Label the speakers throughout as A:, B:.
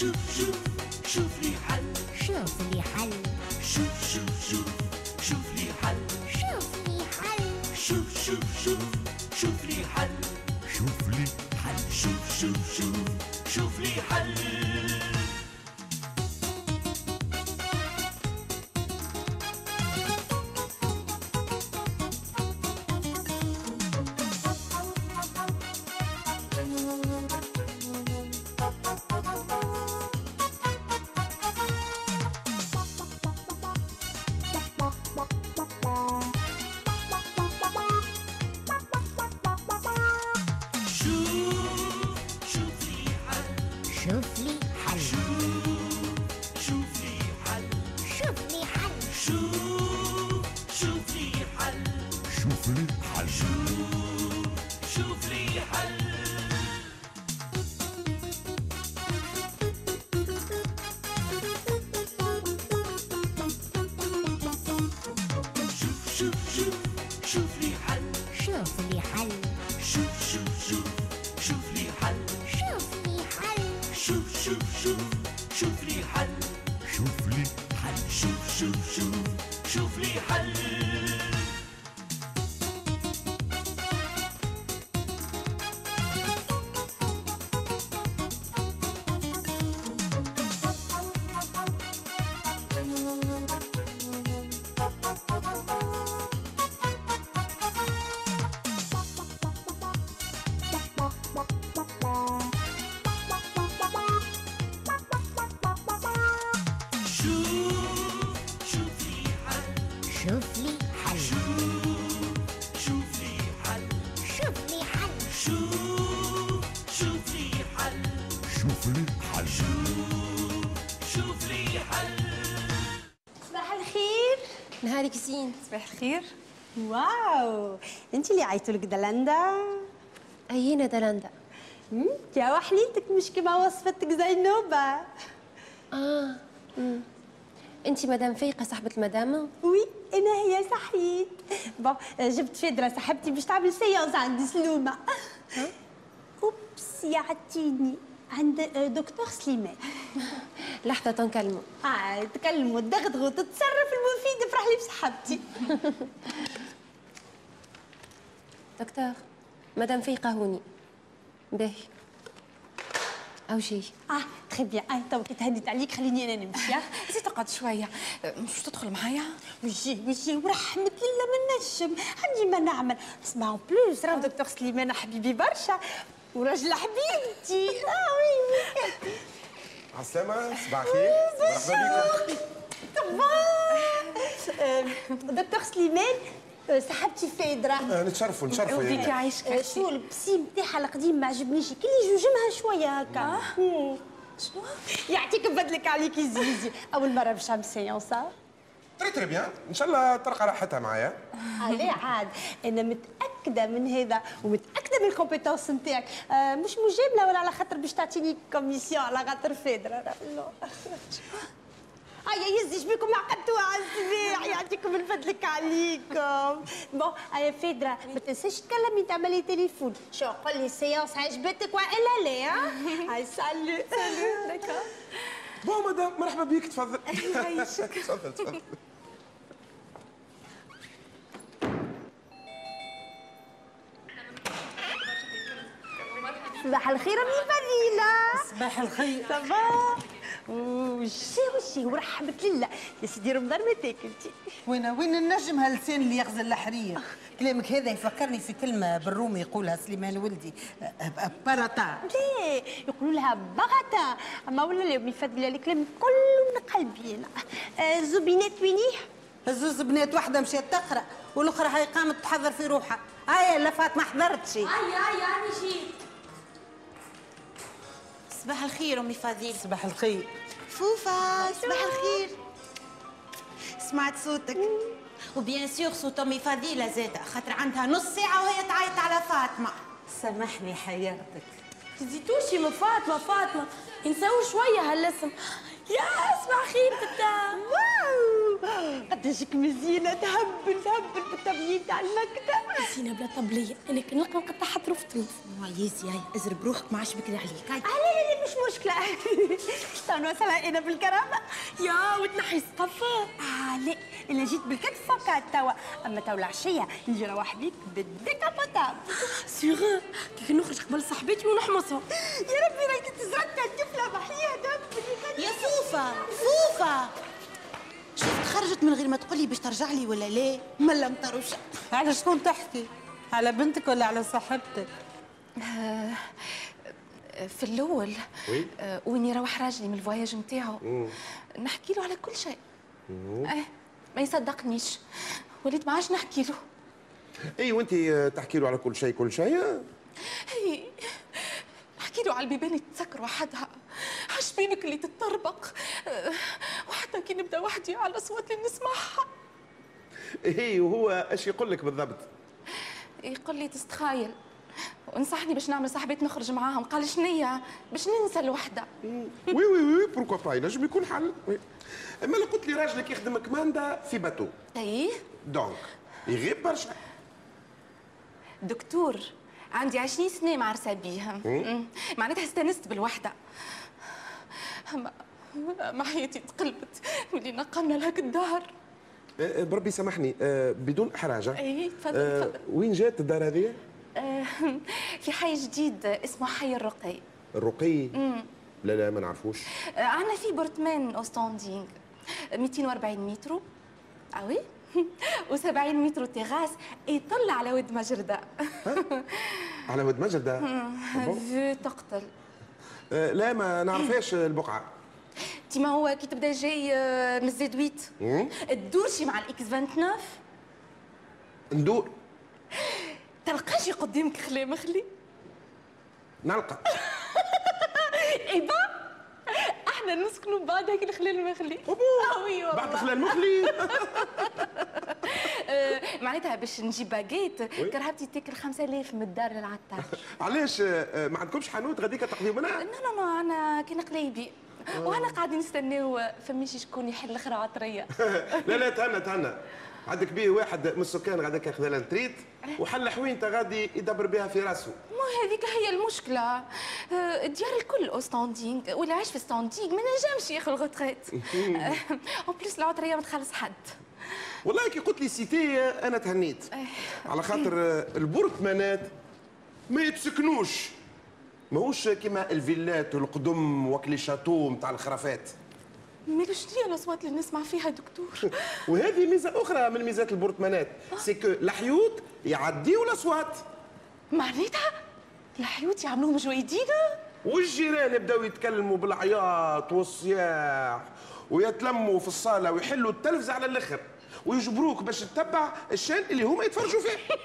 A: شوف شوف شوف لي حل
B: شوف لي حل
A: حل
C: زين
D: صباح الخير. واو! انت اللي عيطوا لك دلندا؟
C: أينا دلندا.
D: يا وحليتك مش كما وصفتك زينوبة.
C: آه. مم. أنت مدام فايقة صاحبة المدام
D: وي أنا هي صحيت. بون جبت فدرة صاحبتي باش تعمل سيونس عندي سلومة. أوبس يعطيني عند دكتور سليمان.
C: لحظة تنكلموا.
D: آه تكلموا تدغدغوا تتصرف المفيد افرح لي بصحبتي
C: دكتور مدام فايقة هوني باهي. أو شي.
D: آه تخي بيان آه توك تهديت عليك خليني أنا نمشي. آه.
E: زيد تقعد شوية. مش تدخل معايا؟
D: وجي وجي ورحمة الله من نجم. عندي ما نعمل. اسمعوا بلوس راه دكتور سليمان حبيبي برشا. وراجل حبيبتي. آه وي وي.
F: عسلامة صباح الخير. مرحبا بكم
D: آه، دكتور سليمان آه، صاحبتي فادرة
F: آه، نتشرفوا نتشرفوا
E: وديك
F: يعني.
E: يعيشك
D: آه، شو البسي نتاعها القديم ما عجبنيش. كي اللي يجوجمها شوية هكا.
E: شنو؟
D: يعطيك بدلك عليك زيزي. أول مرة باش نعمل سيونس آه.
F: تري تري بيان. إن شاء الله ترقى راحتها معايا.
D: عليه عاد أنا متأكدة من هذا ومتأكدة من الكومبيتونس نتاعك. آه مش مجامله ولا على خاطر باش تعطيني كوميسيون على خاطر فادرة. لا هيا يزي شبيكم عقدتوها على السباع يعطيكم الفضلك عليكم. بون هيا فادرة ما تنساش تكلمي تعملي تليفون. شو قول لي السيونس عجبتك وإلا لا ها هاي سالو سالو
F: بون مدام مرحبا بك تفضل. تفضل تفضل.
D: صباح الخير أمي فضيلة.
G: صباح الخير.
D: صباح وشي وشي ورحمة الله يا سيدي رمضان ما تاكلتي.
G: وين وين النجم هاللسان اللي يغزل الحرير؟ كلامك هذا يفكرني في كلمة بالرومي يقولها سليمان ولدي. برطا
D: ليه؟ يقولوا لها بغتا أما ولا لا امي فضيله الكلام كله من قلبي أنا آه، زبينات وينيه؟
G: الزوز بنات واحدة مشات تقرأ والأخرى هاي قامت تحضر في روحها. هاي لا فاطمة حضرت شي
E: صباح الخير أمي فضيل
G: صباح الخير.
E: فوفا صباح الخير. سمعت صوتك. وbien sûr صوت أمي فضيلة زادة خاطر عندها نص ساعة وهي تعيط على فاطمة
G: سامحني حيرتك
H: تزيدوشي من فاطمة فاطمة ينساو شوية هالاسم يا خير تتا
D: واو قداشك مزيانة. تهبل تهبل بالتبيين تاع المكتب
H: زينة بلا طبلية. أنا كان نلقى نقطع حروف طروف
E: يزي هاي أزرب روحك ما عادش بكري عليك.
D: مش مشكلة. تنوصل أنا بالكرامة.
I: يا وتنحي الصفة
D: آه لا أنا جيت بالكتف فقط توا. أما توا العشية نجي نروح بيك بالديكابوتاب
I: سيغ كيف نخرج قبل صاحبتي ونحمصها؟
D: يا ربي راكي تزرقت الطفلة دم
J: يا فوفا فوفا. شفت خرجت من غير ما تقولي باش ترجع لي ولا لا؟ ملا مطروشه
G: على شكون تحكي؟ على بنتك ولا على صاحبتك؟
K: في الأول
F: وي.
K: آه، وين يروح راجلي من الفواياج نتاعو. نحكي له على كل شيء. آه ما يصدقنيش. وليت ما عادش نحكي له.
F: اي وأنت تحكي له على كل شيء كل شيء؟
K: هي نحكي له على البيبان اللي تسكر وحدها. على الشبابك اللي تتطربق آه، وحتى كي نبدأ وحدي على الأصوات اللي نسمعها
F: اي وهو إيش يقول لك بالضبط؟
K: يقول لي تستخايل. ونصحني باش نعمل صاحبات نخرج معاهم. قال شنية باش ننسى الوحدة.
F: oui oui oui pourquoi pas ينجم يكون حل. أما لو قلت لي راجلك يخدم commandant في bateau
K: إيه
F: donc يغيب برشا
K: دكتور عندي عشرين سنة معرسة بيه مم. معناتها استانست بالوحدة. أما ما حياتي تقلبت. واللي نقلنا لهاك الدار
F: أه، بربي سامحني أه، بدون احراج أه.
K: إيه تفضل
F: أه،
K: تفضل.
F: وين جات الدار هذه؟
K: آه، في حي جديد اسمه حي الرقي.
F: الرقي؟ لا لا ما نعرفوش.
K: آه، عندنا في بورتمان haut standing 240 متر. oui و70 متر تيغاس. يطل على ود مجردة.
F: على ود مجد
K: vue تقتل.
F: لا ما نعرفهاش البقعة.
K: تي ما هو كي تبدا جاي آه، من الزيدويت
F: مم.
K: تدورشي مع ال X 29
F: ندور.
K: تلقاش قدامك خلي مخلي
F: نلقى.
K: eh bien أحنا نسكنوا بعد هيك الخلي المخلي oui.
F: بعد خلال مخلي
K: آه، معناتها باش نجيب باجيت. كرهبتي تاكل 5000 من الدار للعطار.
F: علاش؟ أه، ما عندكمش حانوت غاديك تقضيو منها
K: لا لا لا أنا كان قليبي وأنا قاعدين نستناو فماشي شكون يحل الآخر عطرية.
F: لا لا تهنى تهنى. عندك بيه واحد من السكان غاديك ياخذ la retraite وحل حوينته غادي يدبر بها في راسه
K: مو هذيك هي المشكلة. آه، الديار الكل haut standing واللي عايش في standing ما نجمش ياخذ retraite en plus العطريه ما تخلص حد
F: والله كي قلت لي cité أنا تهنيت. على خاطر أه، البورتمانات ما يتسكنوش. ماهوش كيما الفيلات والقدم وكي les châteaux نتاع الخرافات.
K: مالو شنو هي الأصوات اللي نسمع فيها دكتور؟
F: وهذه ميزة أخرى من ميزات البورتمانات سي كو الحيوط يعديوا الأصوات.
K: معناتها؟ الحيوت يعملوهم جويدينا
F: والجيران يبداو يتكلموا بالعياط والصياح ويتلموا في الصالة ويحلوا التلفزه على الأخر ويجبروك باش تتبع الشان اللي هما يتفرجوا فيه.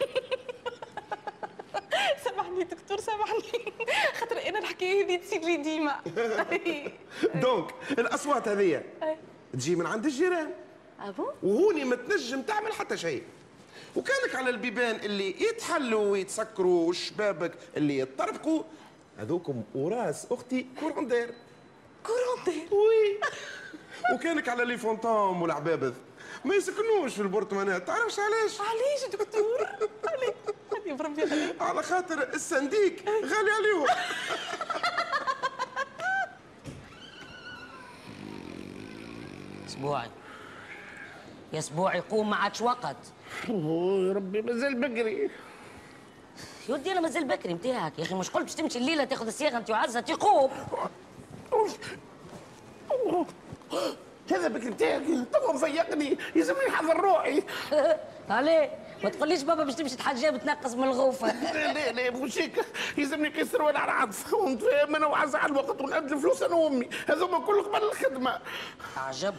K: سامحني دكتور سامحني. خاطر أنا الحكاية هذه تصير لي ديما.
F: donc الأصوات هذه تجي من عند الجيران.
K: bon
F: وهوني ما تنجم تعمل حتى شيء. وكانك على البيبان اللي يتحلوا ويتسكروا والشبابك اللي يتطربقوا. هذوكم وراس أختي courant
K: d'air
F: courant d'air oui. وكانك على les fantômes والعبابذ ما يسكنوش في البرطمانات. تعرفش علاش؟
K: علاش؟ دكتور علي علي بربي علي.
F: على خاطر ال syndic غالي عليهم.
L: اسبوعي. يا اسبوعي قوم ما عادش وقت.
M: يا ربي مازال بكري.
L: يا ودي أنا مازال بكري نتاعك يا أخي مش قلت باش تمشي الليلة تاخذ الصياغة انت وعزه قوم.
M: هذا بكري بتاعك تو مفيقني يلزمني نحضر روحي.
L: عليه ما تقوليش بابا باش تمشي تحجم تنقص من الغوفة.
M: لا لا لا بوشيك يلزمني نقيس روان على عطف ونتفاهم أنا وعز على الوقت ونعد الفلوس أنا وأمي. هذوما كل قبل الخدمة.
L: عجب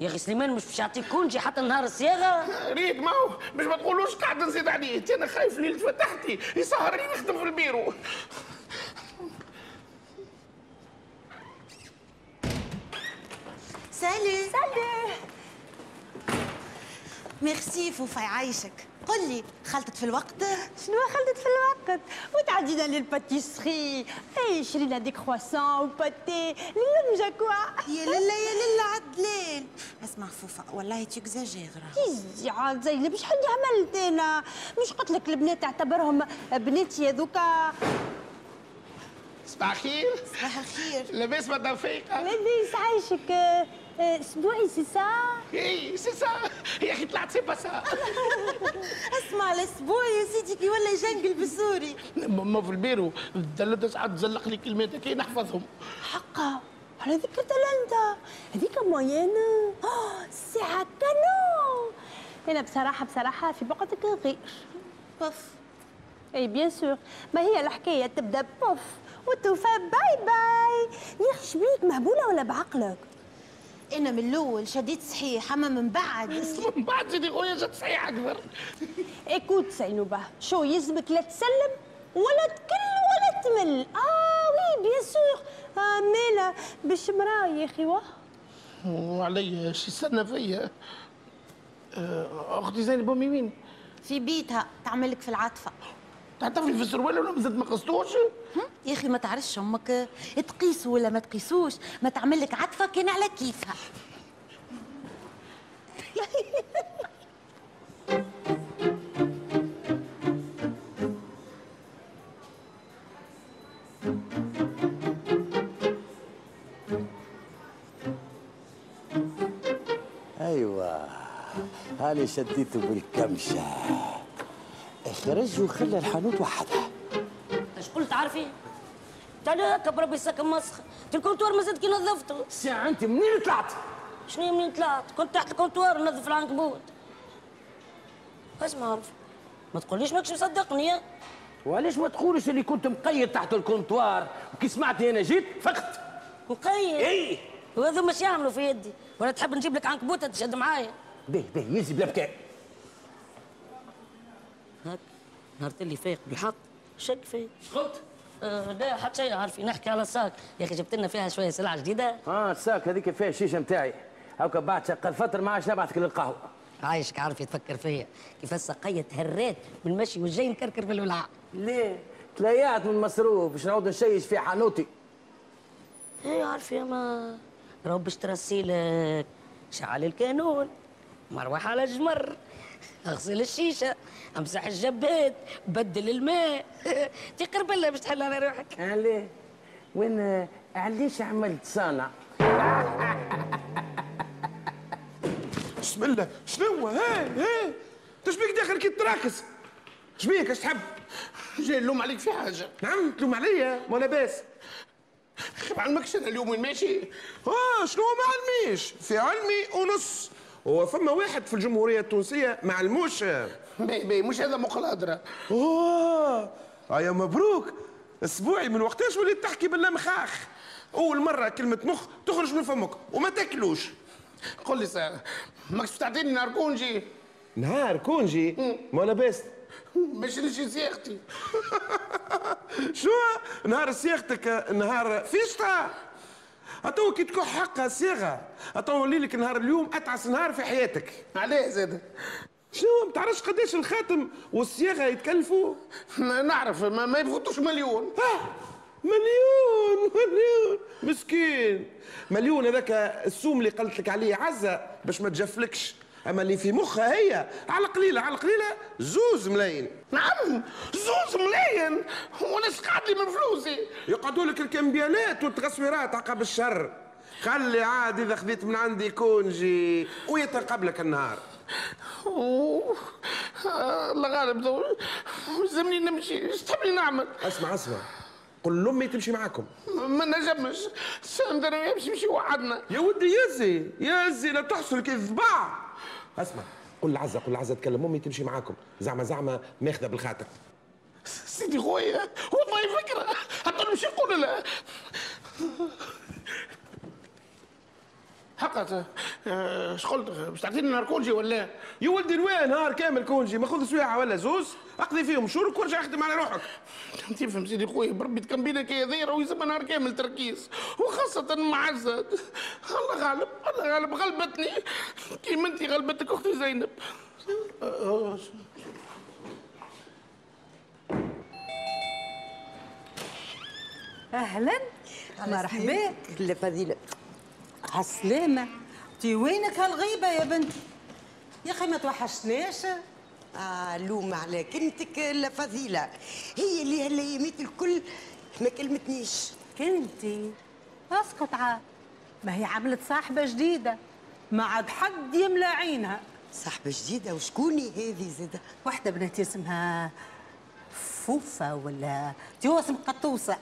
L: يا أخي سليمان مش باش يعطيك congé حتى نهار الصياغة.
M: ريت ما هو باش ما تقولوش قاعد نزيد عليه. أنا خايف ليله فتحتي يسهرني نخدم في ال
J: bureau. salut salut merci فوفا يعيشك قل لي خلطت في الوقت
D: شنو خلطت في الوقت وتعدينا لل pâtisserie اي شرينا دي كرواسون وباتي للمجا كوا
J: يا لله يا لله عدلان اسمع فوفا والله تيكزاجيغ
D: يزي عاد زينب شحال عملت أنا مش قلت لك البنات تعتبرهم بناتي هذوكا
M: صباح الخير
J: صباح الخير
M: لاباس مدام فايقه
D: لاباس عايشك اسبوعي سي سا
M: اي سي سا يا أخي طلعت سي با سا
J: اسمع الأسبوع يا سيدي كي ولا جنقل بالسوري
M: ما في البيرو. دلت ساعات تزلق لي كلمات كي نحفظهم.
D: حقا على ذكرت انت هذيك موينة الساعة كانو. أنا بصراحة بصراحة في بقعتك غير.
J: bof.
D: إي bien sûr. ما هي الحكاية؟ تبدأ bof. وتوفى bye bye. يا أخي شبيك مهبولة ولا بعقلك؟
J: أنا من الأول شديت صحيح اما من بعد
M: من بعد سيدي خويا جات صحيح أكبر.
D: ايكوت سينوبة شو يلزمك لا تسلم ولا تكل ولا تمل. آه وي بيان سور. آه مالا باش مراه يا أخي واه.
M: وعلي شي استنى فيا. آه، أختي زينب أمي وين؟
J: في بيتها تعملك في العاطفة.
M: تعتفي في السروال ولا مازلت ما قصدوش؟
J: يا أخي ما تعرفش أمك. تقيسوا ولا ما تقيسوش. ما تعمل لك عطفة كان على كيفها.
N: أيوه. هاني شديته بالكمشة. اخرج وخلى الحانوت وحدها.
L: اش قلت عارفين أنا هكا بربي ساكن مسخ. في ال comptoir ما زلت كي نظفته.
N: ساعة أنت منين طلعت؟
L: شنو منين طلعت؟ كنت تحت ال comptoir نظف العنكبوت. اسمع ما تقوليش ماكش مصدقني. يا
N: وعلاش ما تقولش اللي كنت مقيد تحت ال comptoir؟ وكي سمعتني أنا جيت فقت.
L: مقيد؟
N: إي.
L: وهذا مش يعملوا في يدي؟ ولا تحب نجيب لك عنكبوتة تشد معايا؟
N: به به يزي بلا بكاء
L: هاك نهار اللي فايق بالحق. شك فيك
N: قلت.
L: آه لا حتى شيء عارفين نحكي على الساك. يا أخي جبت لنا فيها شوية سلعة جديدة.
N: آه الساك هذيك فيها الشيشه نتاعي هاكا بعد شقل فتره ما عادش نبعثك للقهوة.
L: عايشك عارف يتفكر فيا. كيف السقية هرات من المشي والجاي نكركر في الولعة.
N: ليه؟ تليات من مصروف. باش نعود نشيش في حانوتي.
L: إيه عارف يا ما. راهو باش ترسيلك شعل الكانون. مروح على الجمر أغسل الشيشة أمسح الجبات بدل الماء. تقرب الله باش تحل على روحك.
N: عليه. وين علاش عملت صانع
F: بسم الله. شنو ها ها. تشبيك داخل كي تراكس. شبيك اش تحب؟
M: جاي نلوم عليك في حاجة.
F: نعم تلوم عليا. ما لاباس
M: ما علمكش أنا اليوم وين ماشي؟
F: آه شنو ما علميش في علمي ونص هو فما واحد في الجمهورية التونسية ما علموش.
M: bye bye مش هذا مقلادرة.
F: أوه يا مبروك. أسبوعي من وقتاش وليت تحكي بالمخاخ أول مرة كلمة مخ تخرج من فمك وما تاكلوش.
M: قول لي ساعة ماكش تعطيني نهار congé؟
F: نهار congé؟ ما لاباس
M: باش نمشي صياغتي
F: شو؟ نهار صياغتك نهار فيشتا. أتو كي تكون حقها صياغة أتو ولي لك نهار اليوم أتعس نهار في حياتك.
M: عليه زاد
F: شنو ما تعرفش قداش الخاتم والصياغة يتكلفوا؟
M: نعرف ما, ما يفوتوش مليون.
F: ها مليون مليون. مسكين. مليون هذاك السوم اللي قلت لك عليه عزة باش ما تجفلكش. أما اللي في مخها هي. على قليلة على قليلة زوز ملايين.
M: نعم زوز ملايين. وأنا قعد لي من فلوسي.
F: يقعدوا لك الكمبيالات والتصويرات عقب الشر. خلي عاد إذا خذيت من عندي كونجي ويتقبلك النهار.
M: أوه آه، الله غالب لازمني نمشي. إيش تحبني نعمل؟
F: اسمع اسمع. قل لأمي تمشي معاكم.
M: ما نجمش. سند أنا وياه باش نمشي وحدنا
F: يا ودي يزي يزي لا تحصل كي الضباع أسمع قل عزة قل عزة تكلم أمي تمشي معاكم. زعما زعما ماخذة بالخاطر.
M: سيدي خويا والله فكرة. حتى نمشي نقول لا حقا آه، اش قلت باش تعطيني نهار كونجي ولا؟
F: يا ولدي نهار كامل كونجي. ما خذ سويعه ولا زوز؟ اقضي فيهم. شهور وارجع اخدم على روحك؟
M: تفهم سيدي خويا بربي تكمبينا كي ضيرة ويسمى نهار كامل تركيز. وخاصة مع الله غالب الله غالب غلبتني. كيما انت غلبتك أختي زينب.
G: أهلا. مرحبا. لا فضيلة. عالسلامة تي وينك هالغيبة يا بنتي؟ يا أخي ما توحشتناش
O: آه لوم على كلمتك لا فضيلة. هي اللي هالايامات الكل
J: ما كلمتنيش.
G: كنتي اسكت عاد. ما هي عملت صاحبة جديدة. ما عاد حد يملى عينها.
J: صاحبة جديدة؟ وشكوني هذه زادة
G: واحدة بنتي اسمها فوفا ولا تواسم قطوسة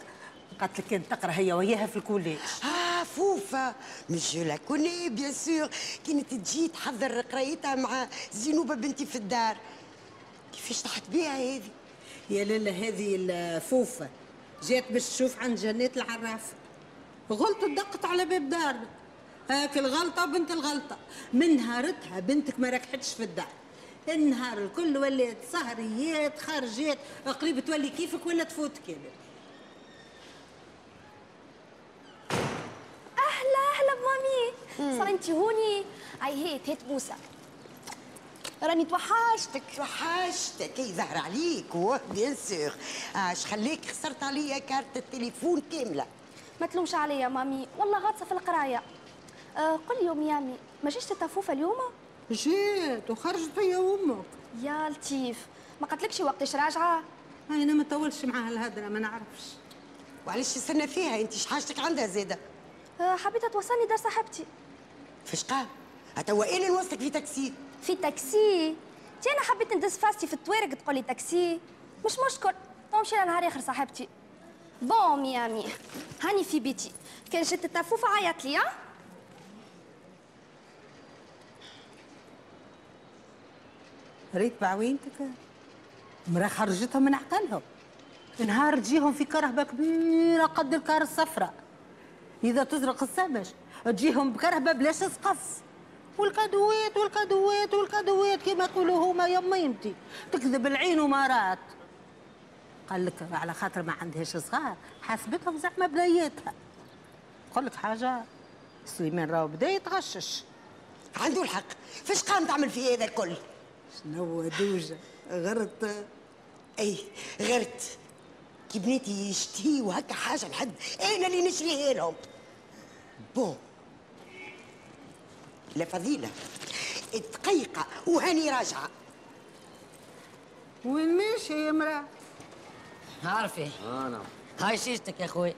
G: قالت لك كانت تقرأ هي وياها في ال
J: collège. آه فوفا. مش لا كوني بيان سور كانت تجي تحضر قرايتها مع زينوبة بنتي في الدار. كيفاش طاحت بيها هذه؟
G: يا لالا هذه الفوفة جات باش تشوف عند جنات العراف. غلطت دقت على باب دارنا. هاك الغلطة بنت الغلطة. من نهارتها بنتك ما ركحتش في الدار. النهار الكل ولات سهريات خارجات قريب تولي كيفك ولا تفوت كامل؟
I: أهلا أهلا ب mamie صار انت هوني أي هيت هيت بوسه راني توحشتك.
J: توحشتك. اي زهر عليك. واه bien sûr. اش خليك؟ خسرت عليا كارت التليفون كاملة.
I: ما تلومش عليا mamie. والله غاطسة في القراية. آه قل لي يوم يا mamie ما جاتش tata فوفا اليوم؟
G: جيت وخرجت هي وامك
I: يا لطيف. ما قالتلكش وقتاش راجعة؟
G: أنا ما طولش معاها الهدرة ما نعرفش.
J: وعلاش تستنى فيها؟ أنت شحاجتك عندها زاده
I: آه حبيت توصلني دار صاحبتي
J: فاش قام هتوا إيه اللي نوصلك في تاكسي؟
I: في تاكسي. تي أنا حبيت ندس فاستي في الطوارق تقول لي تاكسي. مش مشكل. نمشي لنهار اخر صاحبتي. bon mamie هاني في بيتي. كان جت tata فوفا عيط لي ها؟
G: ريت بعوينتك. مرا خرجتها من عقلهم. نهار تجيهم في كرهبة كبيرة قد الكار الصفراء. إذا تزرق السمش تجيهم بكرهبة بلاش سقف والكادوات والكادوات والكادوات كما يقولوا هما يا ميمتي تكذب العين ومرات قال لك على خاطر ما عندهاش صغار. حاسبتهم زعما بنياتها نقول لك حاجة؟ سليمان راهو بدأ يتغشش.
J: عنده الحق. فاش قام تعمل في هذا الكل؟
G: شنو دوجة؟ غرت.
J: أي غرت. كي بنيتي يشتهي وهكا حاجة لحد أنا اللي نشريها لهم. بون. لا فضيلة. دقيقه وهاني راجعه
G: وين ماشي يا مراه
L: عارفة
N: أنا
L: هاي شيشتك يا أخوي.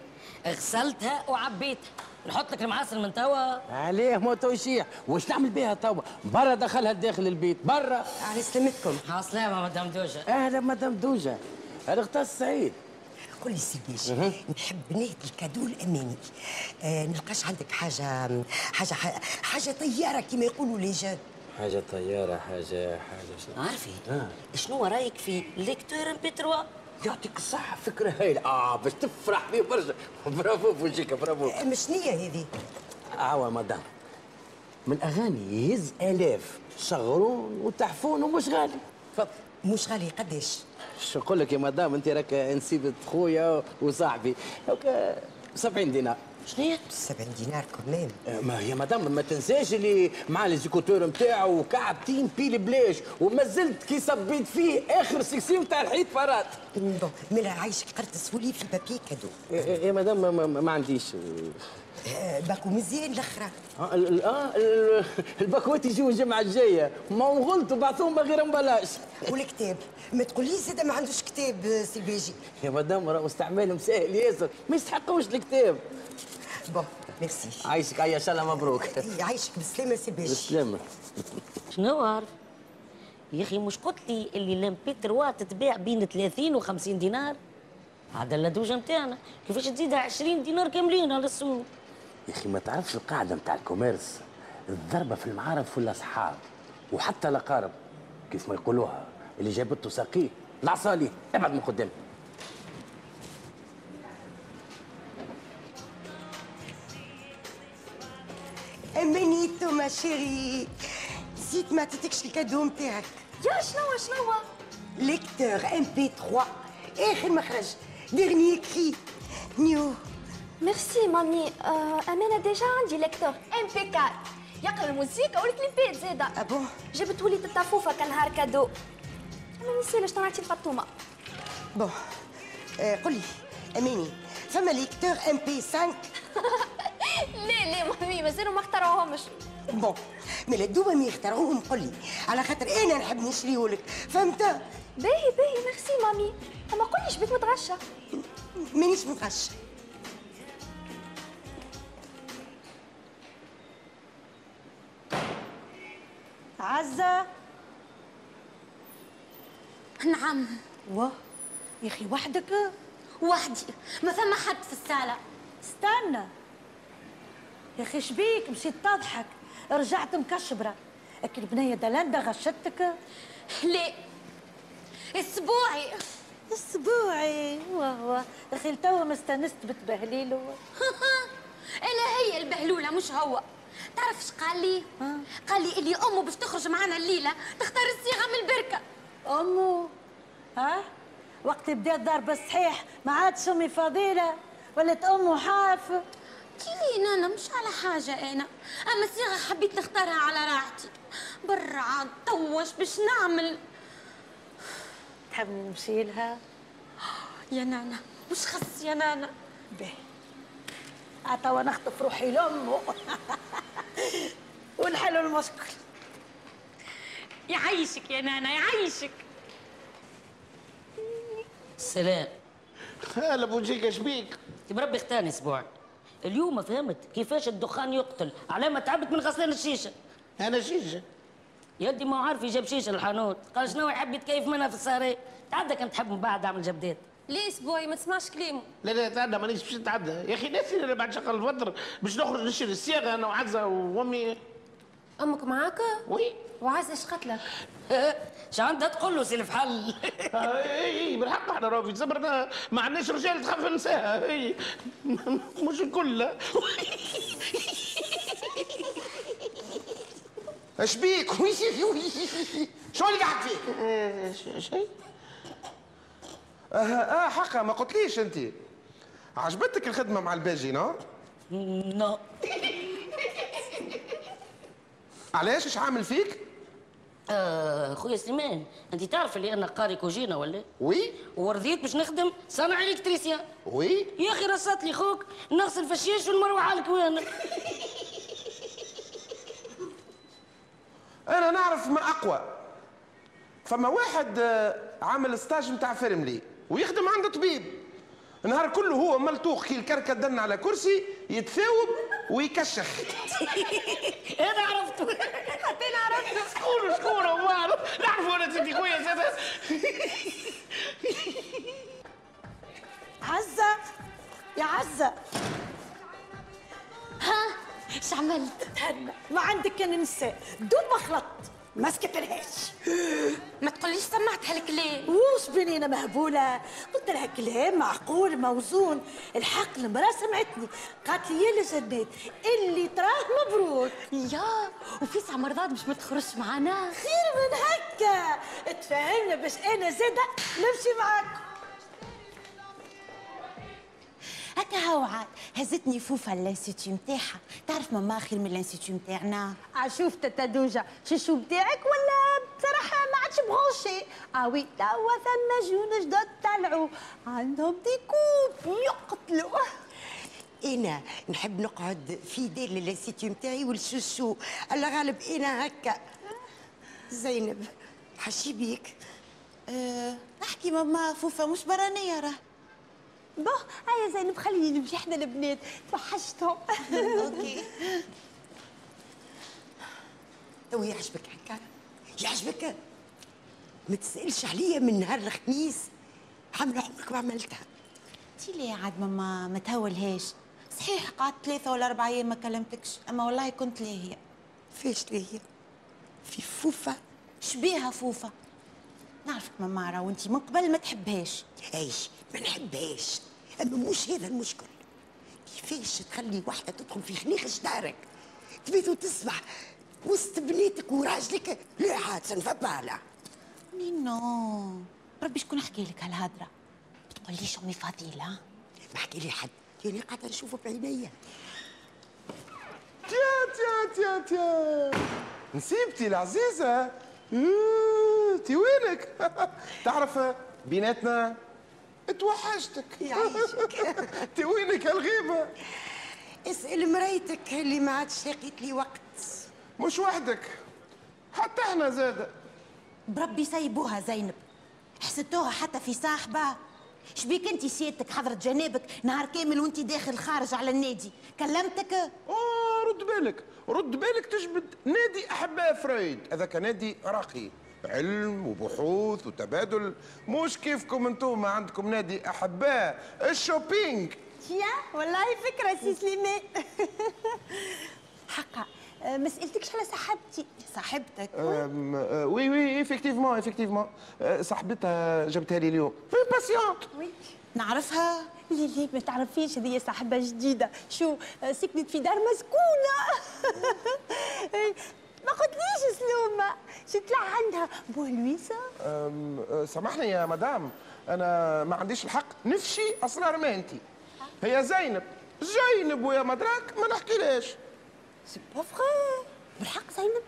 L: غسلتها وعبيتها. نحط لك المعسل من توا.
N: عليه ما توشيح. واش نعمل بها توا؟ برا دخلها داخل البيت. برا.
J: على سلامتكم
L: عسلامة مدام دوجة.
N: أهلا مدام دوجة. هذا اختار سعيد
J: قولي سي باشا نحب نهدي ال cadeau لاماني آه نلقاش عندك حاجة حاجة حاجة طيارة كما يقولوا les jeunes
N: حاجة طيارة حاجة حاجة شنو؟
L: عارفة
N: آه.
L: شنو رأيك في lecteur MP 3
N: يعطيك الصحة فكرة هايلة. آه باش تفرح فيه برشا. برافو فوجيكا برافو.
J: آه مش نية هذه.
N: عوا مدام. من أغاني يهز آلاف شغرون وتحفون ومش غالي. تفضل.
J: مش غالي قداش
N: شو نقول لك يا مدام؟ أنت راك نسيبة خويا وصاحبي. هكا 70 دينار.
L: شنو هي؟
J: 70 دينار كمان
N: آه، ما هي مدام ما تنساش اللي مع ليزيكوتور نتاعو وكعبتين بيلي بلاش وما زلت كي صبيت فيه آخر سكسي نتاع الحيط فرات.
J: bon ملا عايشك قرطسهولي في papier cadeau
N: يا يا مدام ما, ما, ما عنديش.
J: باكو مزيان الأخرى.
N: آه ال- آه، ال- الباكوات يجيو الجمعة الجاية. ما غلطوا بعثوهم غير بلاش
J: والكتاب ما تقوليش زاد ما عندوش كتاب آه، سي الباجي
N: يا مدام راهو استعمالهم سهل ياسر. ما يستحقوش الكتاب.
J: bon merci.
N: عايشك عيا إن شاء الله مبروك.
J: يعيشك بالسلامه سي الباجي
N: بالسلامة
L: شنو عارف؟ يا أخي مش قلت لي اللي لامبي 3 تتباع بين 30 و 50 دينار؟ هذا اللدوجه نتاعنا كيفاش تزيدها 20 دينار كاملين على السوق؟
N: يا أخي ما تعرفش القاعدة نتاع الكوميرس؟ الضربة في المعارف والاصحاب وحتى الأقارب كيف ما يقولوها اللي جابته ساقيه. العصالي ابعد من قدام
J: امانيتو ma chérie نسيت ما عطيتكش ال cadeau نتاعك
I: يا شنو شنو؟
J: lecteur MP 3 آخر ما خرج. dernier cri
I: نيو merci mamie امانه déjà عندي lecteur MP 4 يقرا الموسيقى والكليبات زاده
J: ah bon
I: جبت وليد tata فوفا كنهار cadeau أنا نسيلش نعطي الفطومه
J: bon آه قولي اماني فما lecteur MP 5
I: لا لا mamie مازالوا ما اخترعوهمش
J: bon mais الدوب ما يخترعوهم قولي على خاطر أنا نحب نشريهولك فهمت
I: باهي باهي merci mamie اما قوليش بيك متغشى
J: مانيش متغشة
G: عزة
O: نعم.
G: واه يا أخي وحدك؟
O: وحدي. ما ثم حد في الصالة
G: استنى. يا أخي شبيك مشيت تضحك. رجعت مكشبرة. أكل البنية دلندا غشتك؟
O: لا أسبوعي.
G: أسبوعي؟ واه واه أخي توا ما استانست بتبهليلو
O: أنا هي البهلولة مش هو. تعرف إيش قال لي؟ قال لي اللي أمه باش تخرج معنا الليلة تختار الصيغة من البركة.
G: امه ها؟ وقت بدات ضرب الصحيح ما عادش أمي فضيله ولات أمه حاف.
O: كيلين أنا مش على حاجة أنا. أما الصيغه حبيت نختارها على راحتي. برا عاد طوش باش نعمل.
G: تحب نمشي لها؟
O: يا نانا مش خص يا نانا.
G: توا نخطف روحي لأمه. ونحلوا المشكل.
O: يعيشك يا نانا يعيشك
L: السلام
M: خالب وجهك شبيك
L: بربي اختاني أسبوع. اليوم فهمت كيفاش الدخان يقتل على ما تعبت من غسلان الشيشة.
M: أنا شيشة.
L: يدي ما عارف يجيب شيشة للحانوت. قال شنو يحب يتكيف منها في السهرة تعدى كان تحب من بعد أعمل جبدات.
O: ليه اسبوعي ما تسمعش كلامه
M: لا لا تعدى مانيش باش نتعدى. يا أخي ناسي أنا بعد شغل الفطر باش نخرج نشري الصياغة أنا وعزه وأمي.
O: أمك معاك؟
M: وي.
O: وعايز إيش قتلك؟
L: شو عندها تقول له سلف حل؟
M: إي إي بالحق إحنا راهو في صبرنا. ما عندناش رجال تخاف نساها إي. مش الكل.
F: اش بيك؟ شو اللي قاعد فيك؟
M: شيء
F: آه, آه حقا ما قلتليش أنت. عجبتك الخدمة مع الباجي non؟
L: non.
F: علاش؟ إيش عامل فيك؟
L: آه خويا سليمان أنت تعرف اللي أنا قاري كوجينه ولا؟
F: oui؟
L: ورضيت باش نخدم صانع électricien
F: oui؟
L: يا أخي رصت لي خوك نغسل ونمروح على الكوان.
F: أنا نعرف من أقوى. فما واحد آه، عامل ستاج نتاع فيرملي ويخدم عند طبيب. نهار كله هو ملتوق كي الكركة دن على كرسي يتثاوب ويكشخ.
L: أنا عرفته.
O: حتى أنا عرفته.
M: شكون شكون هو؟ نعرفوا أنا سيدي خويا زاد
G: عزة يا عزة.
O: ها إيش عملت؟
G: تهنى ما عندك كان نساء دوب ما خلطت ما سكتلهاش.
O: ما تقوليش سمعتها الكلام
G: وش بنينة مهبولة؟ قلت لها كلام معقول موزون. الحق المرأة سمعتني. قالت لي يا لجنات اللي تراه مبروك.
O: يا وفي مرضات مش ما تخرجش معانا؟
G: خير من هكا. تفهمنا باش أنا زادة نمشي معاكم.
J: هكا هو عاد هزتني فوفا الانستيتو نتاعها تعرف ماما خير من الانستيتو نتاعنا
D: أشوف تتا دوجا شو بتاعك ولا بصراحة ما عادش بغوشي؟ آه وي توا ثم جون جدد طلعوا عندهم دي كوب يقتلوا
J: إنا نحب نقعد في دير الانستيتو نتاعي والشوشو. الله غالب إنا هكا. زينب حشي بيك. أه احكي ماما فوفا مش برانية راه.
D: بو هيا زينب خليني نمشي إحنا البنات. توحشتهم.
J: OK. تو يعجبك هكا يعجبك؟ ما تسألش عليا من نهار الخميس. عامله عمرك ما عملتها.
E: انتي ليه عاد ماما ما تهولهاش. صحيح قعدت ثلاثة ولا أربع أيام ما كلمتكش أما والله كنت لاهية
J: فاش ليا في فوفا.
E: شبيها فوفا. نعرفك ماما راه وانتي من قبل ما تحبهاش.
J: إيش؟ ما نحبهاش. أما مش هذا المشكل. كيفاش تخلي واحدة تدخل في خنيخ دارك؟ تبيت وتصبح وسط بنيتك وراجلك؟ لا عاد سنفبالة
E: نينو ربي شكون حكي لك هالهضرة بتقوليش أمي فضيلة
J: ما حكي لي حد. يعني قاعدة نشوفه بعينيا.
F: تيا تيا تيا تيا. نسيبتي العزيزة. تي وينك؟ تعرف بيناتنا اتوحشتك.
J: يعيشك.
F: تي وينك الغيبة.
J: اسأل مرايتك اللي ما عادش لقيت لي وقت.
F: مش وحدك حتى إحنا زاد.
E: بربي سيبوها زينب. حسدتوها حتى في صاحبة شبيك انت سيادتك حضرت جنابك؟ نهار كامل وانت داخل خارج على النادي. كلمتك؟
F: آه رد بالك. رد بالك تجبد نادي أحباء فرويد هذاك نادي راقي. علم وبحوث وتبادل. مش كيفكم أنتم عندكم نادي. أحباء ال shopping.
D: يا والله فكرة سي سليمان حقا. آه، ما سألتكش على صاحبتي.
E: صاحبتك؟
F: أم، آه، oui oui effectivement effectivement آه، صاحبتها جبتها لي اليوم. في patiente
D: oui
E: نعرفها؟
D: لا لا ما تعرفيش هذه صاحبة جديدة. شو آه، سكنت في دار مسكونة. إيه، ما قلتليش سلومة شتلع عندها بولويسة
F: أم، آه، سامحني يا مدام. أنا ما عنديش الحق. نفشي اسرار مهنتي هي زينب. زينب ويا مدراك ما نحكيلاش
D: سي با فغي بالحق زينب.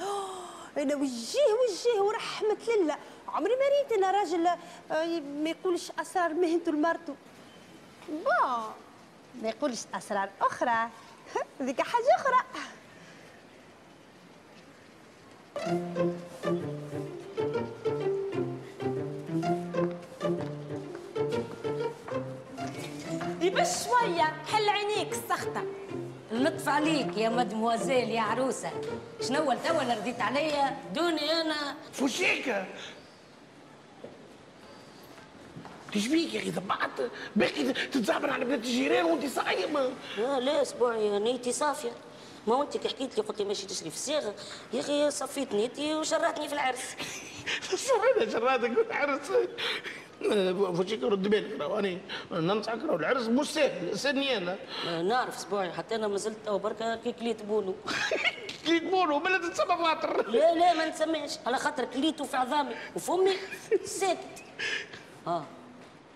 D: أنا وجيه وجيه ورحمة لله. عمري ما ريت أنا راجل آه، ما يقولش أسرار مهنته لمرته bon ما يقولش أسرار أخرى. ذيك حاجة أخرى.
O: بس شوية حل عينيك السخطة
L: اللطف عليك يا مدموزيل يا عروسة. شنو اللي رديت عليا؟ دوني أنا.
M: فوشيكا تشبيك يا أخي طبعت باقي تتزعبر على بنات الجيران وانت صايمة.
L: لا لا اسبوعي نيتي صافية. ما انت كي حكيت لي قلت لي ماشي تشري في الصيغة يا أخي صفيت نيتي وشرعتني في العرس.
M: شو هذا شراتك والعرس فوشيكا رد بالك راهو أنا ننصحك راهو العرس مش سهل سني
L: أنا. نعرف اسبوعي حتى أنا ما زلت تو بركة كي كليت بونو.
M: كليت بونو بلا تتسمى خاطر.
L: لا لا ما نسميش على خاطر كليته في عظامي وفمي ساكت. آه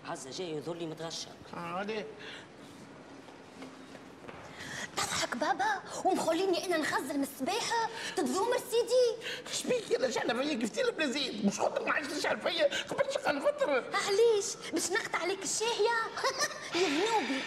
L: عزة جاي يظهر لي متغشى.
M: عليه.
O: تضحك بابا ومخليني إنا نخزن من السباحة تتذومر سيدي
M: شبيك أنا شعلة فيا بلا زيد مش خاطر ما عادش تشعل فيا. قبل شقال فترة
O: علاش باش نقطع عليك الشاهية. يا ذنوبي.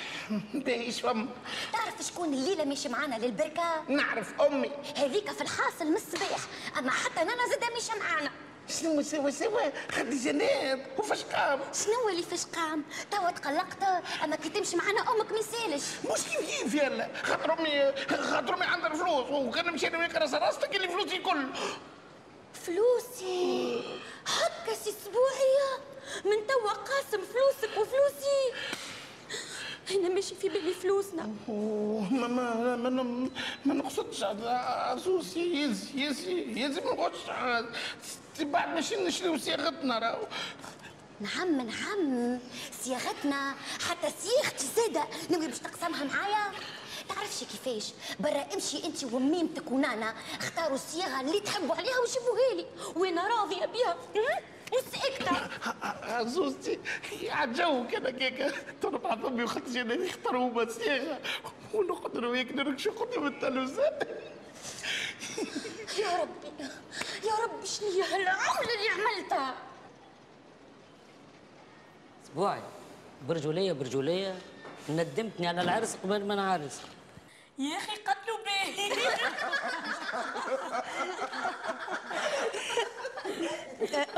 M: باهيش فم؟
O: تعرف شكون الليلة ماشي معانا للبركة؟
M: نعرف أمي.
O: هذيك في الحاصل من الصباح. أما حتى أنا زاد ماشي معانا.
M: شنو سوا سوا؟ خدي جناب وفاش قام؟
O: شنو اللي فاش قام؟ توا تقلقت أما كي تمشي معنا أمك ما يسالش.
M: مش كيف كيف يلا؟ خاطر امي خاطر أمي عندها الفلوس وكان مشينا نقرا راسك اللي فلوسي كل
O: فلوسي؟ هكا سي أسبوعية؟ من توا قاسم فلوسك وفلوسي. أنا ماشي في بالي فلوسنا.
M: ما ما ما ما, ما نقصدش عزوزي يزي يزي يزي ما نقصدش بعد ماشي نشريو صياغتنا راهو؟
O: نعم نعم. صياغتنا حتى صياغتي زادة ناوي باش تقسمها معايا. تعرفش كيفاش؟ برا امشي انت وميمتك ونانا اختاروا الصياغه اللي تحبوا عليها وجيبوها لي. وأنا راضية بها وساكته
M: عزوزتي عالجو كده كيكه تربع أمي وخدت أنا يختاروا هما صياغة. ونقعد أنا وياك نركشوا قدام التلفزيون
O: يا ربي يا ربي شنو هي هالعملة اللي عملتها؟
L: اسبوعي برجولية برجولية ندمتني على العرس قبل ما نعرس.
O: يا أخي قتلوا به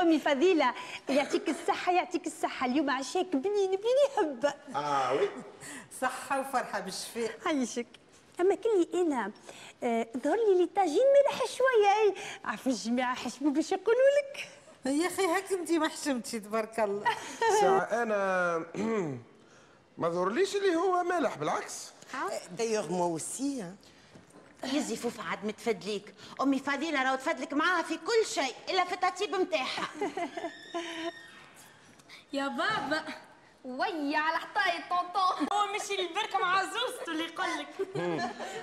D: أمي فضيلة يعطيك الصحة يعطيك الصحة. اليوم عشاك بنين بنين هبه
F: آه وي.
G: صحة وفرحة بالشفاء
D: عايشك. أما كلي أنا آه، ظهر لي لي طاجين ملح شوية. عارف الجماعة حشموا باش يقولوا لك؟
G: يا أخي هاك انت ما حشمتي تبارك الله.
F: ساعة أنا ما ظهرليش اللي هو مالح بالعكس.
J: d'ailleurs moi aussi
E: يزي فوفا عاد متفدليك. أمي فضيله راهو تفدلك معاها في كل شيء إلا في التطيب نتاعها
O: يا بابا. ويا على حطاي tonton هو مشي للبركه مع زوزته اللي يقول لك.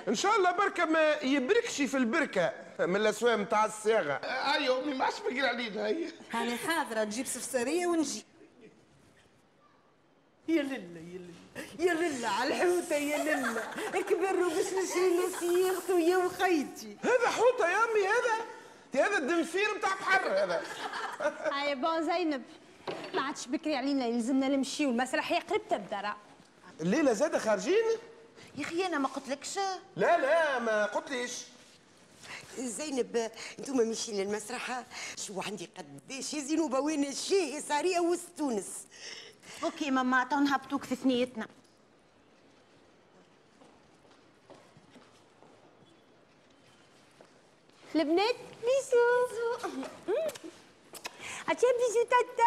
F: إن شاء الله بركة ما يبركش في البركة من الأسواق نتاع الصياغة.
M: أيوه امي ما عادش بقرا علينا هي.
G: هاني حاضرة نجيب سفسارية ونجي. يا لله يا لله يا لله على الحوتة يا لله كبروا باش نشري له صياغته يا وخيتي.
F: هذا حوتة يا أمي هذا هذا الدنفير نتاع بحر هذا.
D: هاي bon زينب. ما عادش بكري علينا يلزمنا نمشيو المسرحيه قرب تبدأ راه.
F: الليلة زادة خارجين؟
E: يا أخي أنا ما قلتلكش.
F: لا لا ما قلتليش.
J: زينب أنتم ماشيين للمسرح. شو عندي قداش يا زينوبة؟ وين الشاي سارية وسط تونس.
E: ok ماما تو نهبطوك في ثنيتنا.
D: البنات bisou. عطيها bisou tata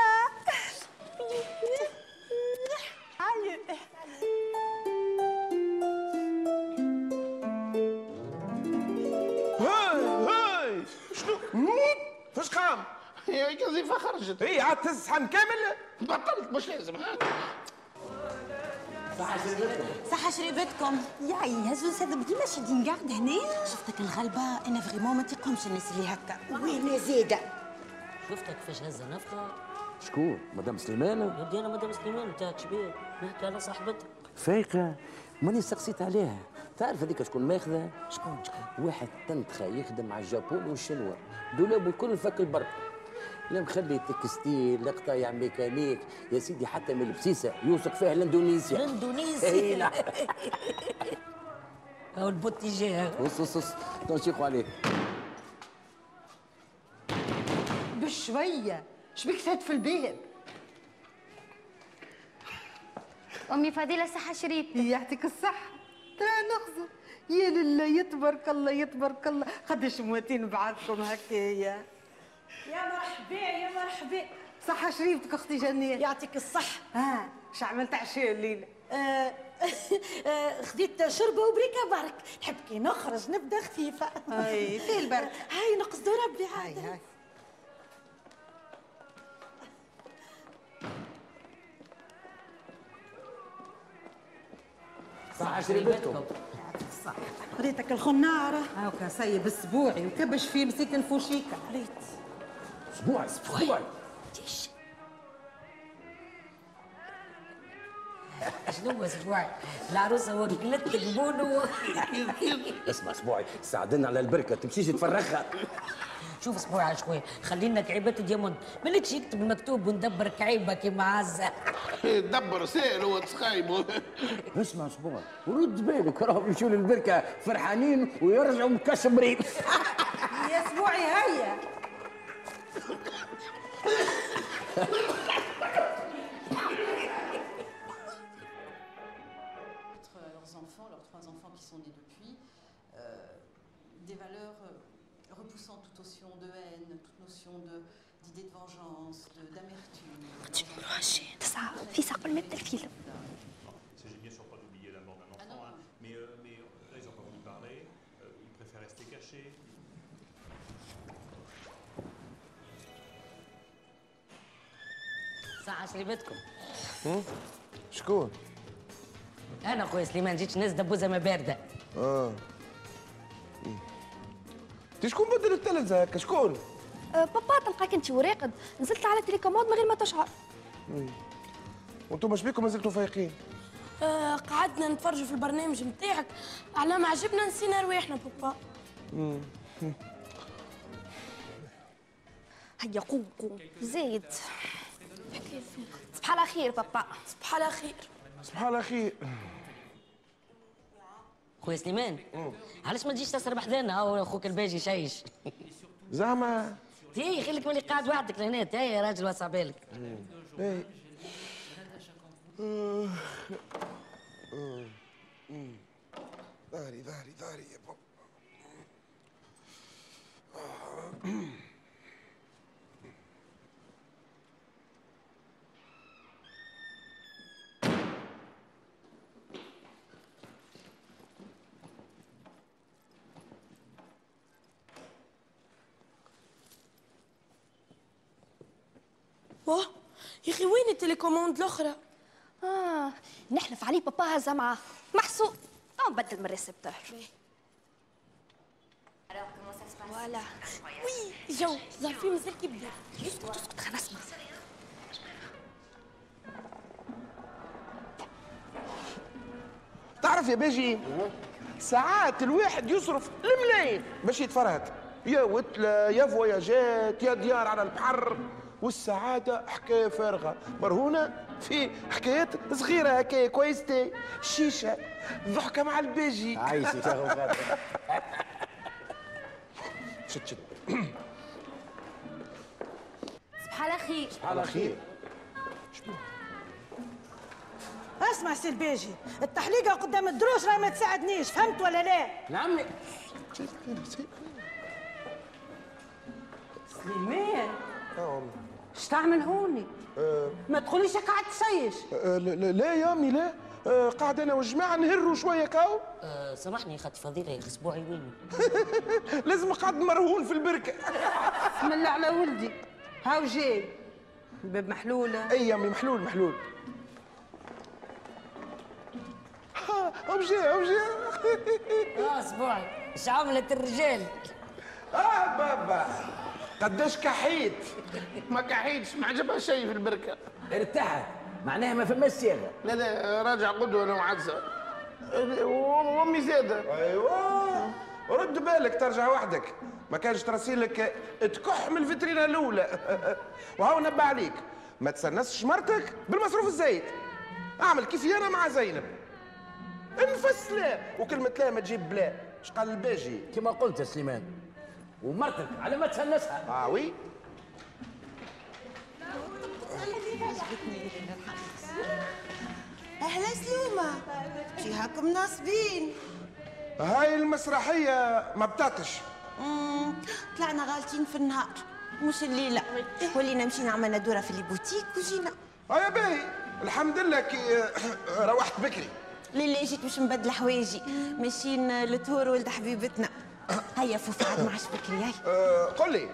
D: علو
F: هاي هاي. شنو؟ فاش قام؟
M: هي كذا خرجت.
F: هي عاد تهز صحن كامل.
M: بطلت مش لازم. ها
E: صحة شريبتكم.
D: ياي هزوز هذا ديما شادين قاعد هنا
E: شفتك الغلبة؟ أنا فريمون ما تيقومش الناس اللي هكا.
J: وين زيدة؟
L: شفتك كيفاش هز نفطه
N: شكون؟ مدام سليمانه
L: يا ودي أنا مدام سليمان نتاعك شبيه نحكي على صاحبتك.
N: فايقة. ماني سقسيت عليها. تعرف هذيك شكون ماخذة؟
L: شكون؟ شكون؟
N: واحد تنتخى يخدم مع الجابون والشنوا دولاب الكل فك البر. لا مخلي تكستيل لا قطايع ميكانيك. يا سيدي حتى من البسيسة يوثق فيها الاندونيسيا إي
L: الاندونيسي
N: نعم
L: أو البوتي جاي
N: وص وص وص تنشيقوا عليك
J: بشوية شبيك فات في الباب
P: أمي فضيله صحة شريب
G: يعطيك الصحة. ترى نخزر يا لله يتبارك الله يتبارك الله. قداش مواتين بعضكم هكايا.
D: يا مرحبا يا مرحبا.
G: صحة شريفتك أختي جنية.
D: يعطيك الصحة.
G: ها اش عملت عشاء الليلة
D: آه، آه، خديت شربة وبريكة برك. نحب كي نخرج نبدأ خفيفة.
G: اي في البرد
D: هاي نقصدوا ربي.
G: هاي هاي.
N: صح
G: ريتك الخنارة. هاكا سيب اسبوعي وكبش فيه مسيك الفوشيكا ريت
N: أسبوع أسبوع
L: شنو أسبوع العروسه وكلت قبونه
N: اسمع أسبوعي ساعدنا على البركة تمشيش تفرخها
L: شوف أسبوع شوي. خلينا كعيبة ديامون مالكش يكتب المكتوب وندبر كعيبة كيما عزة
M: دبر سائل هو تسخايبه
N: اسمع أسبوع ورد بالك راهم يمشوا للبركه فرحانين ويرجعوا مكشمرين
G: يا اسبوعي هيا.
Q: Leurs enfants, leurs trois enfants qui sont nés depuis, euh, des valeurs euh, repoussant toute notion de haine, toute notion de- d'idée de, vengeance, de- d'amertume.
I: تسعة في ساق قبل ما يبدا الفيلم
R: Il s'agit bien sûr pas d'oublier la mort d'un enfant, hein, mais, euh, mais là, ils n'ont pas voulu parler, euh, ils préfèrent rester cachés.
L: ساعة شربتكم
F: شكون؟
L: انا خويا سليمان جيت ناس دبوزه ما بارده
F: اه انت شكون بدل التلفزه هكا؟ شكون؟
I: أه بابا تلقاك أنت وراقد نزلت على التليكوموند من غير ما تشعر.
F: وأنتم شبيكم مازلتوا فايقين؟
H: آه قعدنا نتفرجوا في البرنامج نتاعك. على ما عجبنا نسينا رواحنا بابا.
I: هيا قوم قوم. زايد صباح على خير بابا.
H: صباح على خير
F: صباح الله خير
L: خويا سليمان. علاش ما تجيش تسرب حدانا أو أخوك الباجي شيش
F: زعما.
L: تي خليك ملي قاعد وحدك لهنا. تي يا راجل واسع بالك
F: إيه ظهري ظهري ظهري يا بابا
H: واه يا أخي وين ال télécommande
I: الأخرى؟ آه نحلف عليه بابا هزا معاه محسوب. أو نبدل من ال récepteur.
H: voilà. oui جو. ظهر في مازال كيبدا
I: اسكت اسكت خلينا نسمع
F: تعرف يا باجي ساعات الواحد يصرف الملايين باش يتفرهد. يا وتلة يا فواياجات يا ديار على البحر. والسعادة حكاية فارغة. مرهونة في حكايات صغيرة هكايا كويستي الشيشة ضحكة مع الباجي.
N: عايشك يا خاطر.
F: شت شت.
I: صباح على خير.
N: على خير.
S: اسمع سي الباجي التحليقة قدام الدروش راهي ما تساعدنيش فهمت ولا لا؟
N: نعم.
G: سليمان! تعمل هوني؟ ما تقوليش قاعد تسيش.
F: أه، لا- لا لا يا امي لا أه، قاعد أنا والجماعه نهروا شوية كاو.
L: آه سامحني خاطر فضيلة اسبوعي وين
F: لازم قاعد مرهون في البركة.
G: بسم الله على ولدي. هاو جاي. الباب محلولة.
F: أي يا امي محلول محلول. هم جاي.
L: آه أسبوعي. إيش عملت الرجال؟
F: آه بابا. قداش كحيت؟
M: ما كحيتش ما عجبها شيء في البركة.
N: ارتاحت معناها ما فماش صياغة.
M: لا لا راجع قدوة أنا وعزة. وأمي زاده
F: أيوه. رد بالك ترجع وحدك. ما كانش ترسيلك تكح من الفترينه الأولى. وهو نبه عليك. ما تسنسش مرتك بالمصروف الزايد. أعمل كيفي أنا مع زينب. انفس لا وكلمة لا ما تجيب بلا. اش قال الباجي.
N: كما قلت يا سليمان. ومرتك على ما تسنسها
F: آه وي
E: أهلا سلومة. فيهاكم ناصبين.
F: هاي المسرحية ما بتاتش
E: طلعنا غالطين في النهار. مش الليلة. ولينا مشينا عملنا دوره في البوتيك وجينا.
F: آه يا باهي الحمد لله كي روحت بكري.
E: ليلة جيت مش مبدله حوايجي. ماشيين لطهور ولد حبيبتنا. هيا فوفا عاد معش بكري هاي
F: آه قل لي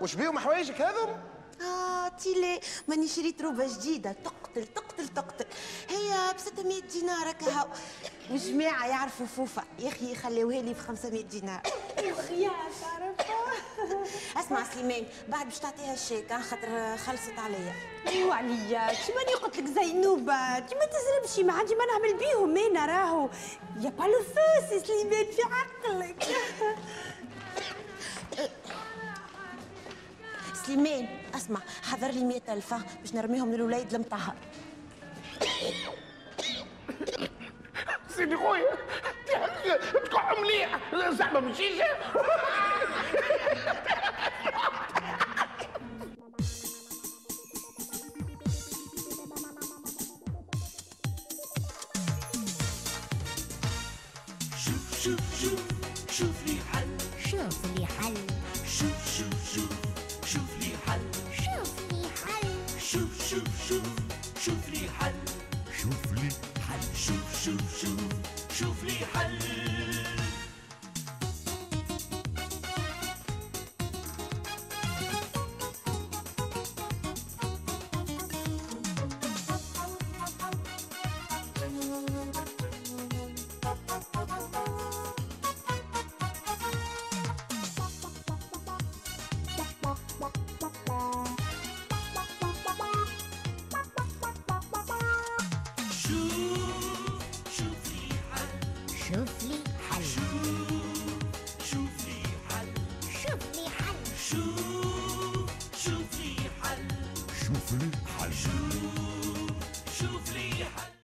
F: وش بيهم حوايجك هذم؟
E: آه تيلي ماني شريت روبه جديدة. تقتل تقتل تقتل. هي ب 600 دينار هكا. وجماعه يعرفوا فوفا. يا أخي خليوها لي ب 500 دينار.
D: خيال تعرفها
E: اسمع سليمان بعد باش تعطيها الشيك خاطر خلصت عليا.
D: ايوا عليا. ماني قلت لك زينوبة. انت ما تزربشي ما عندي ما نعمل بيهم. أنا راهو؟ y a pas le feu سي سليمان في عقلك.
E: سليمان اسمع حضر لي 100000 ها، باش نرميهم للوليد المطهر.
M: سيدي خويا تكح مليح. زعما من